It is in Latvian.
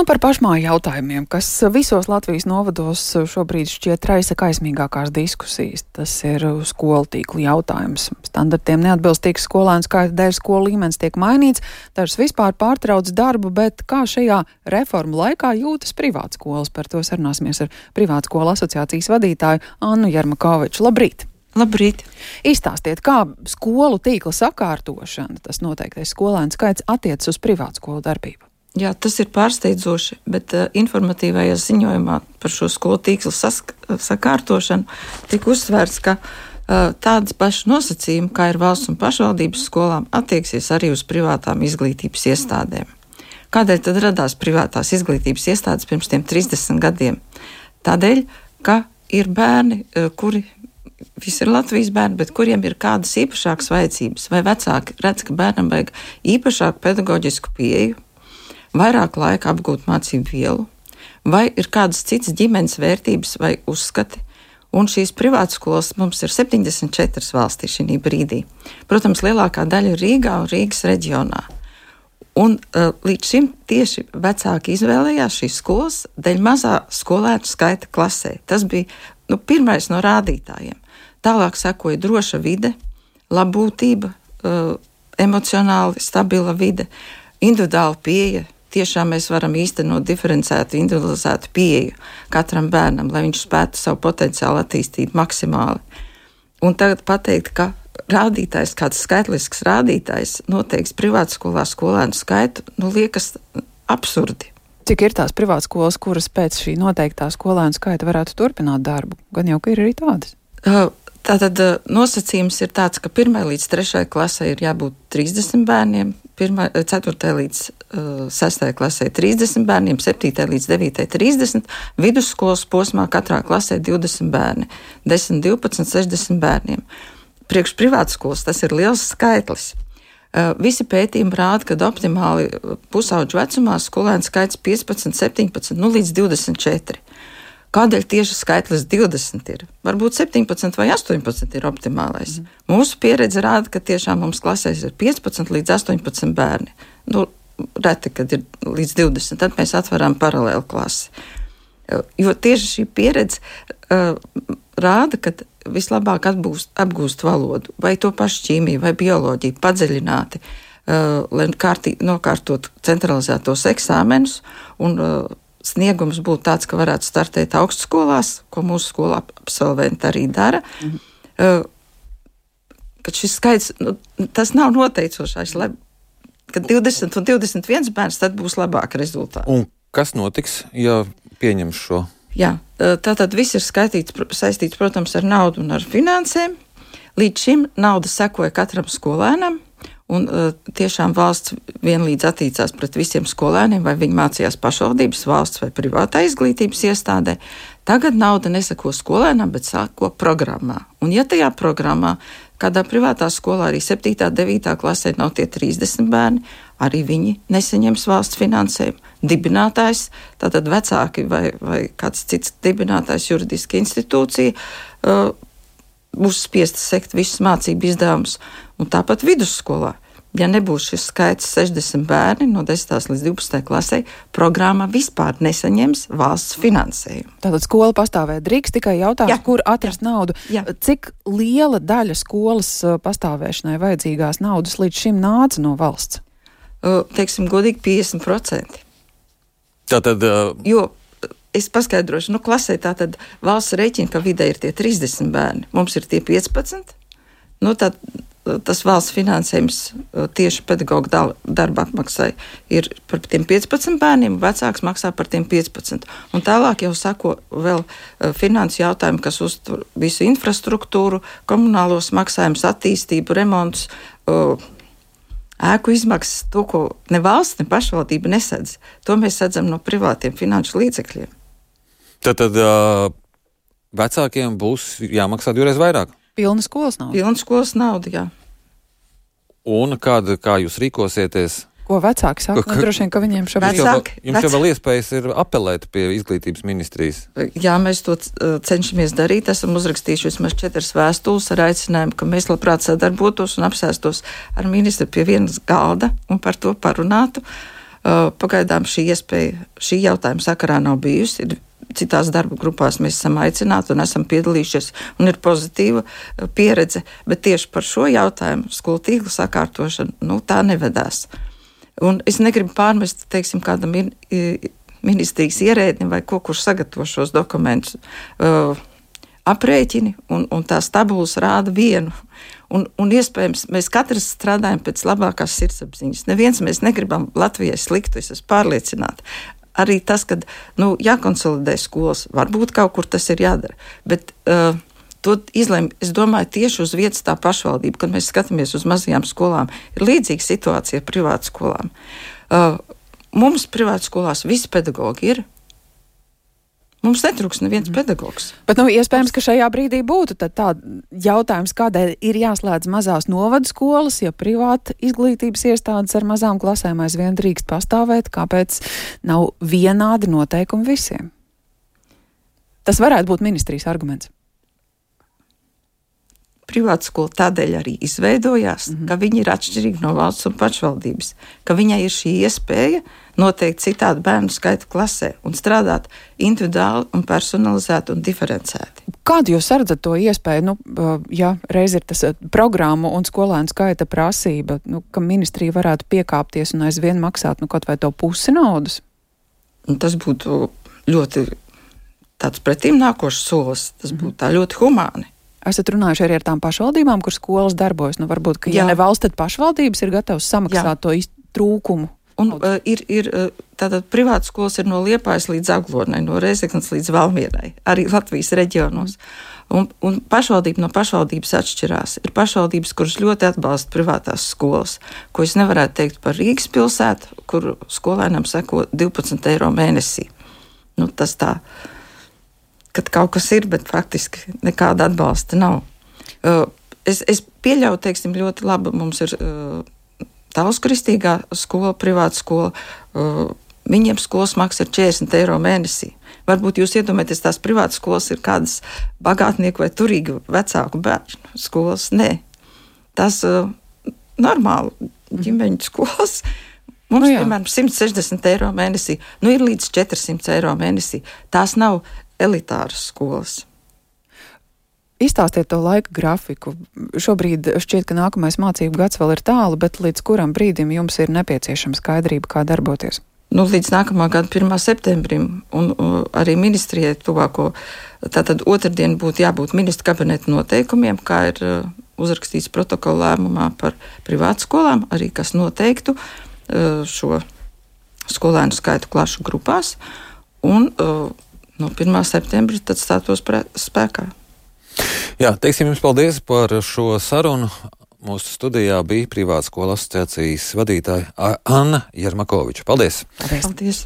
Vēl par pašmāju jautājumiem, kas visos Latvijas novados šobrīd šķiet raisa kaismīgākās diskusijas. Tas ir skolu tīklu jautājums. Standartiem neatbilstīgs skolēnu skaita dēļ skolu līmenis tiek mainīts, dažs vispār pārtrauc darbu, bet kā šajā reformu laikā jūtas privātskolas? Par to sarunāsimies ar Privātskolu asociācijas vadītāju Annu Jarmakoviču. Labrīt! Labrīt! Izstāstiet, kā skolu tīkla sakārtošana, tas noteiktais skolēnu skaits attiecas uz privātskolu darbību. Jā, tas ir pārsteidzoši, bet uh, informatīvajā ziņojumā par šo skolu tīklu sakārtošanu tika uzsvērts, ka uh, tādas pašas nosacījumi, kā ir valsts un pašvaldības skolām, attieksies arī uz privātām izglītības iestādēm. Kādēļ tad radās privātās izglītības iestādes pirms tiem 30 gadiem? Tādēļ, ka ir bērni, uh, kuri visi ir Latvijas bērni, bet kuriem ir kādas īpašākas vajadzības, vai vecāki redz, ka bērnam vajag īpašāku pedagoģisku pieeju vairāk laika apgūt mācību vielu, vai ir kādas citas ģimenes vērtības vai uzskati. Un šīs privātskolas mums ir 74 valstī šī brīdī. Protams, lielākā daļa ir Rīgā un Rīgas reģionā. Un, uh, līdz šim tieši vecāki izvēlējās šīs skolas dēļ mazā skolēnu skaita klasē. Tas bija nu, pirmais no rādītājiem. Tālāk sekoja droša vide, labbūtība, uh, emocionāli stabila vide, individuāla pieeja tiešām mēs varam īstenot diferencētu, individualizētu pieeju katram bērnam, lai viņš spētu savu potenciālu attīstīt maksimāli. Un tagad pateikt, ka rādītājs, kāds skaitlisks rādītājs, noteiks privātskolā skolēnu skaitu, nu liekas absurdi. Cik ir tās privātskolas, kuras pēc šī noteiktā skolēnu skaita varētu turpināt darbu? Gan jau, ka ir arī tādas. Uh, Tātad nosacījums ir tāds, ka 1 līdz 3 klasē ir jābūt 30 bērniem, 4 līdz uh, 6 klasē 30 bērniem, 7 līdz 9 30, vidusskolas posmā katrā klasē 20 bērni, 10, 12, 60 bērniem. Priekš privātskolas tas ir liels skaitlis. Uh, visi pētījumi rāda, ka optimāli pusauģu vecumā skolēnu skaits 15, 17, nu līdz 24. Kādēļ tieši skaitlis 20 ir? Varbūt 17 vai 18 ir optimālais. Mm. Mūsu pieredze rāda, ka tiešām mums klasēs ir 15 līdz 18 bērni. Nu, reti, kad ir līdz 20, tad mēs atveram paralēlu klasi. Jo tieši šī pieredze uh, rāda, ka vislabāk atbūst, apgūst valodu, vai to pašu ķīmiju, vai bioloģiju padziļināti, uh, lai kārtī, nokārtot centralizētos eksāmenus un uh, sniegums būtu tāds, ka varētu startēt augstskolās, ko mūsu skolā absolventi arī dara. Mhm. Kad šis skaits, nu, tas nav noteicošais, lai, kad 20 un 21 bērns, tad būs labāka rezultāta. Un kas notiks, ja pieņems šo? Jā, tā tad viss ir skaitīts, saistīts, protams, ar naudu un ar finansēm. Līdz šim nauda sekoja katram skolēnam. Un uh, tiešām valsts vienlīdz attīstās pret visiem skolēniem, vai viņi mācījās pašvaldības, valsts vai privātā izglītības iestādē. Tagad nauda nesako skolēnam, bet sako programmā. Un ja tajā programmā kādā privātā skolā arī 7. un 9. klasē nav tie 30 bērni, arī viņi nesaņems valsts finansējumu. Dibinātājs, tātad vecāki vai, vai kāds cits dibinātājs, juridiska institūcija. Uh, būs spiesta sekt visus mācību izdevumus, un tāpat vidusskolā. Ja nebūs šis skaits 60 bērni no 10. līdz 12. klasē, programma vispār nesaņems valsts finansējumu. Tātad skola pastāvēt drīkst, tikai jautājums, jā, kur atrast jā, naudu. Jā. Cik liela daļa skolas pastāvēšanai vajadzīgās naudas līdz šim nāca no valsts? Teiksim, godīgi 50%. Tātad, uh... Jo es paskaidrošu, nu, klasē tā tad valsts rēķina, ka vidē ir tie 30 bērni, mums ir tie 15. Nu, tad tas valsts finansējums uh, tieši pedagoģa darba apmaksai ir par tiem 15 bērniem, vecāks maksā par tiem 15. Un tālāk jau sako vēl uh, finansu jautājumi, kas uztur visu infrastruktūru, komunālos maksājumus, attīstību, remontus. Uh, ēku izmaksas, to, ko ne valsts, ne pašvaldība nesedz, to mēs sedzam no privātiem finanšu līdzekļiem. Tad, tad uh, vecākiem būs jāmaksā divreiz vairāk. Pilna skolas nauda. Pilna skolas nauda, jā. Un kāda, kā jūs rīkosieties? Ko vecāki saka? Ka, droši vien, ka viņiem šobrīd vecāki, jums vecāki. jau vēl iespējas ir apelēt pie izglītības ministrijas. Jā, mēs to cenšamies darīt. Esam uzrakstījuši vismaz četras vēstules ar aicinājumu, ka mēs labprāt sadarbotos un apsēstos ar ministru pie vienas galda un par to parunātu. Pagaidām šī iespēja, šī jautājuma sakarā nav bijusi. Ir citās darba grupās mēs esam aicināti un esam piedalījušies, un ir pozitīva pieredze, bet tieši par šo jautājumu, skolu tīkla sakārtošanu, nu, tā nevedās. Un es negribu pārmest, teiksim, kādam ministrijas ierēdnim vai ko, kurš sagatavo šos dokumentus. Uh, aprēķini un, un tās tabulas rāda vienu. Un, un iespējams, mēs katrs strādājam pēc labākās sirdsapziņas. Neviens mēs negribam Latvijai sliktu, es esmu pārliecināta. Arī tas, ka nu, jākonsolidē skolas, varbūt kaut kur tas ir jādara. Bet, uh, To izlēma, es domāju, tieši uz vietas tā pašvaldība, kad mēs skatāmies uz mazajām skolām. Ir līdzīga situācija ar privātu skolām. Uh, mums privātu skolās visi pedagoģi ir Mums netrūks neviens mm. pedagogs. Bet, nu, iespējams, ka šajā brīdī būtu tāds jautājums, kādēļ ir jāslēdz mazās novadu skolas, ja privāta izglītības iestādes ar mazām klasēm aizvien drīkst pastāvēt, kāpēc nav vienādi noteikumi visiem? Tas varētu būt ministrijas arguments privāta skola tādēļ arī izveidojās, mm -hmm. ka viņi ir atšķirīgi no valsts un pašvaldības, ka viņai ir šī iespēja noteikt citādu bērnu skaitu klasē un strādāt individuāli un personalizēti un diferencēti. Kādu jūs redzat to iespēju, nu, ja reiz ir tas programmu un skolēnu skaita prasība, nu, ka ministrija varētu piekāpties un aizvien maksāt nu, kaut vai to pusi naudas? Un tas būtu ļoti tāds pretīm nākošs solis, tas būtu tā ļoti humāni. Esat runājuši arī ar tām pašvaldībām, kur skolas darbojas. Nu, varbūt, ka, ja Jā. ne valsts, tad pašvaldības ir gatavas samaksāt Jā. to trūkumu. Un, uh, ir, ir, tātad privātas skolas ir no Liepājas līdz Aglonai, no Reizeknas līdz Valmierai, arī Latvijas reģionos. Un, un pašvaldība no pašvaldības atšķirās. Ir pašvaldības, kuras ļoti atbalsta privātās skolas, ko es nevarētu teikt par Rīgas pilsētu, kur skolēnam seko 12 eiro mēnesī. Nu, tas tā ir kad kaut kas ir, bet faktiski nekāda atbalsta nav. Uh, es, es pieļauju, teiksim, ļoti labi. Mums ir uh, Tāls kristīgā skola, privāta skola. Uh, viņiem skolas maksa ir 40 eiro mēnesī. Varbūt jūs iedomājaties, tās privātas skolas ir kādas bagātnieku vai turīgu vecāku bērnu skolas. Nē, tas uh, normāli ģimeņu skolas. Mums, nu, jā. piemēram, 160 eiro mēnesī, nu ir līdz 400 eiro mēnesī. Tās nav elitāras skolas. Izstāstiet to laika grafiku. Šobrīd šķiet, ka nākamais mācību gads vēl ir tālu, bet līdz kuram brīdim jums ir nepieciešama skaidrība, kā darboties? Nu, līdz nākamā gada 1. septembrim, un uh, arī ministrijai tuvāko, tātad otrdien būtu jābūt ministra kabineta noteikumiem, kā ir uh, uzrakstīts protokola lēmumā par privātu skolām, arī kas noteiktu uh, šo skolēnu skaitu klašu grupās. Un, uh, no 1. septembra tad stātos spēkā. Jā, teiksim jums paldies par šo sarunu. Mūsu studijā bija privāta skola asociācijas vadītāja Anna Jermakoviča. Paldies! Paldies! paldies.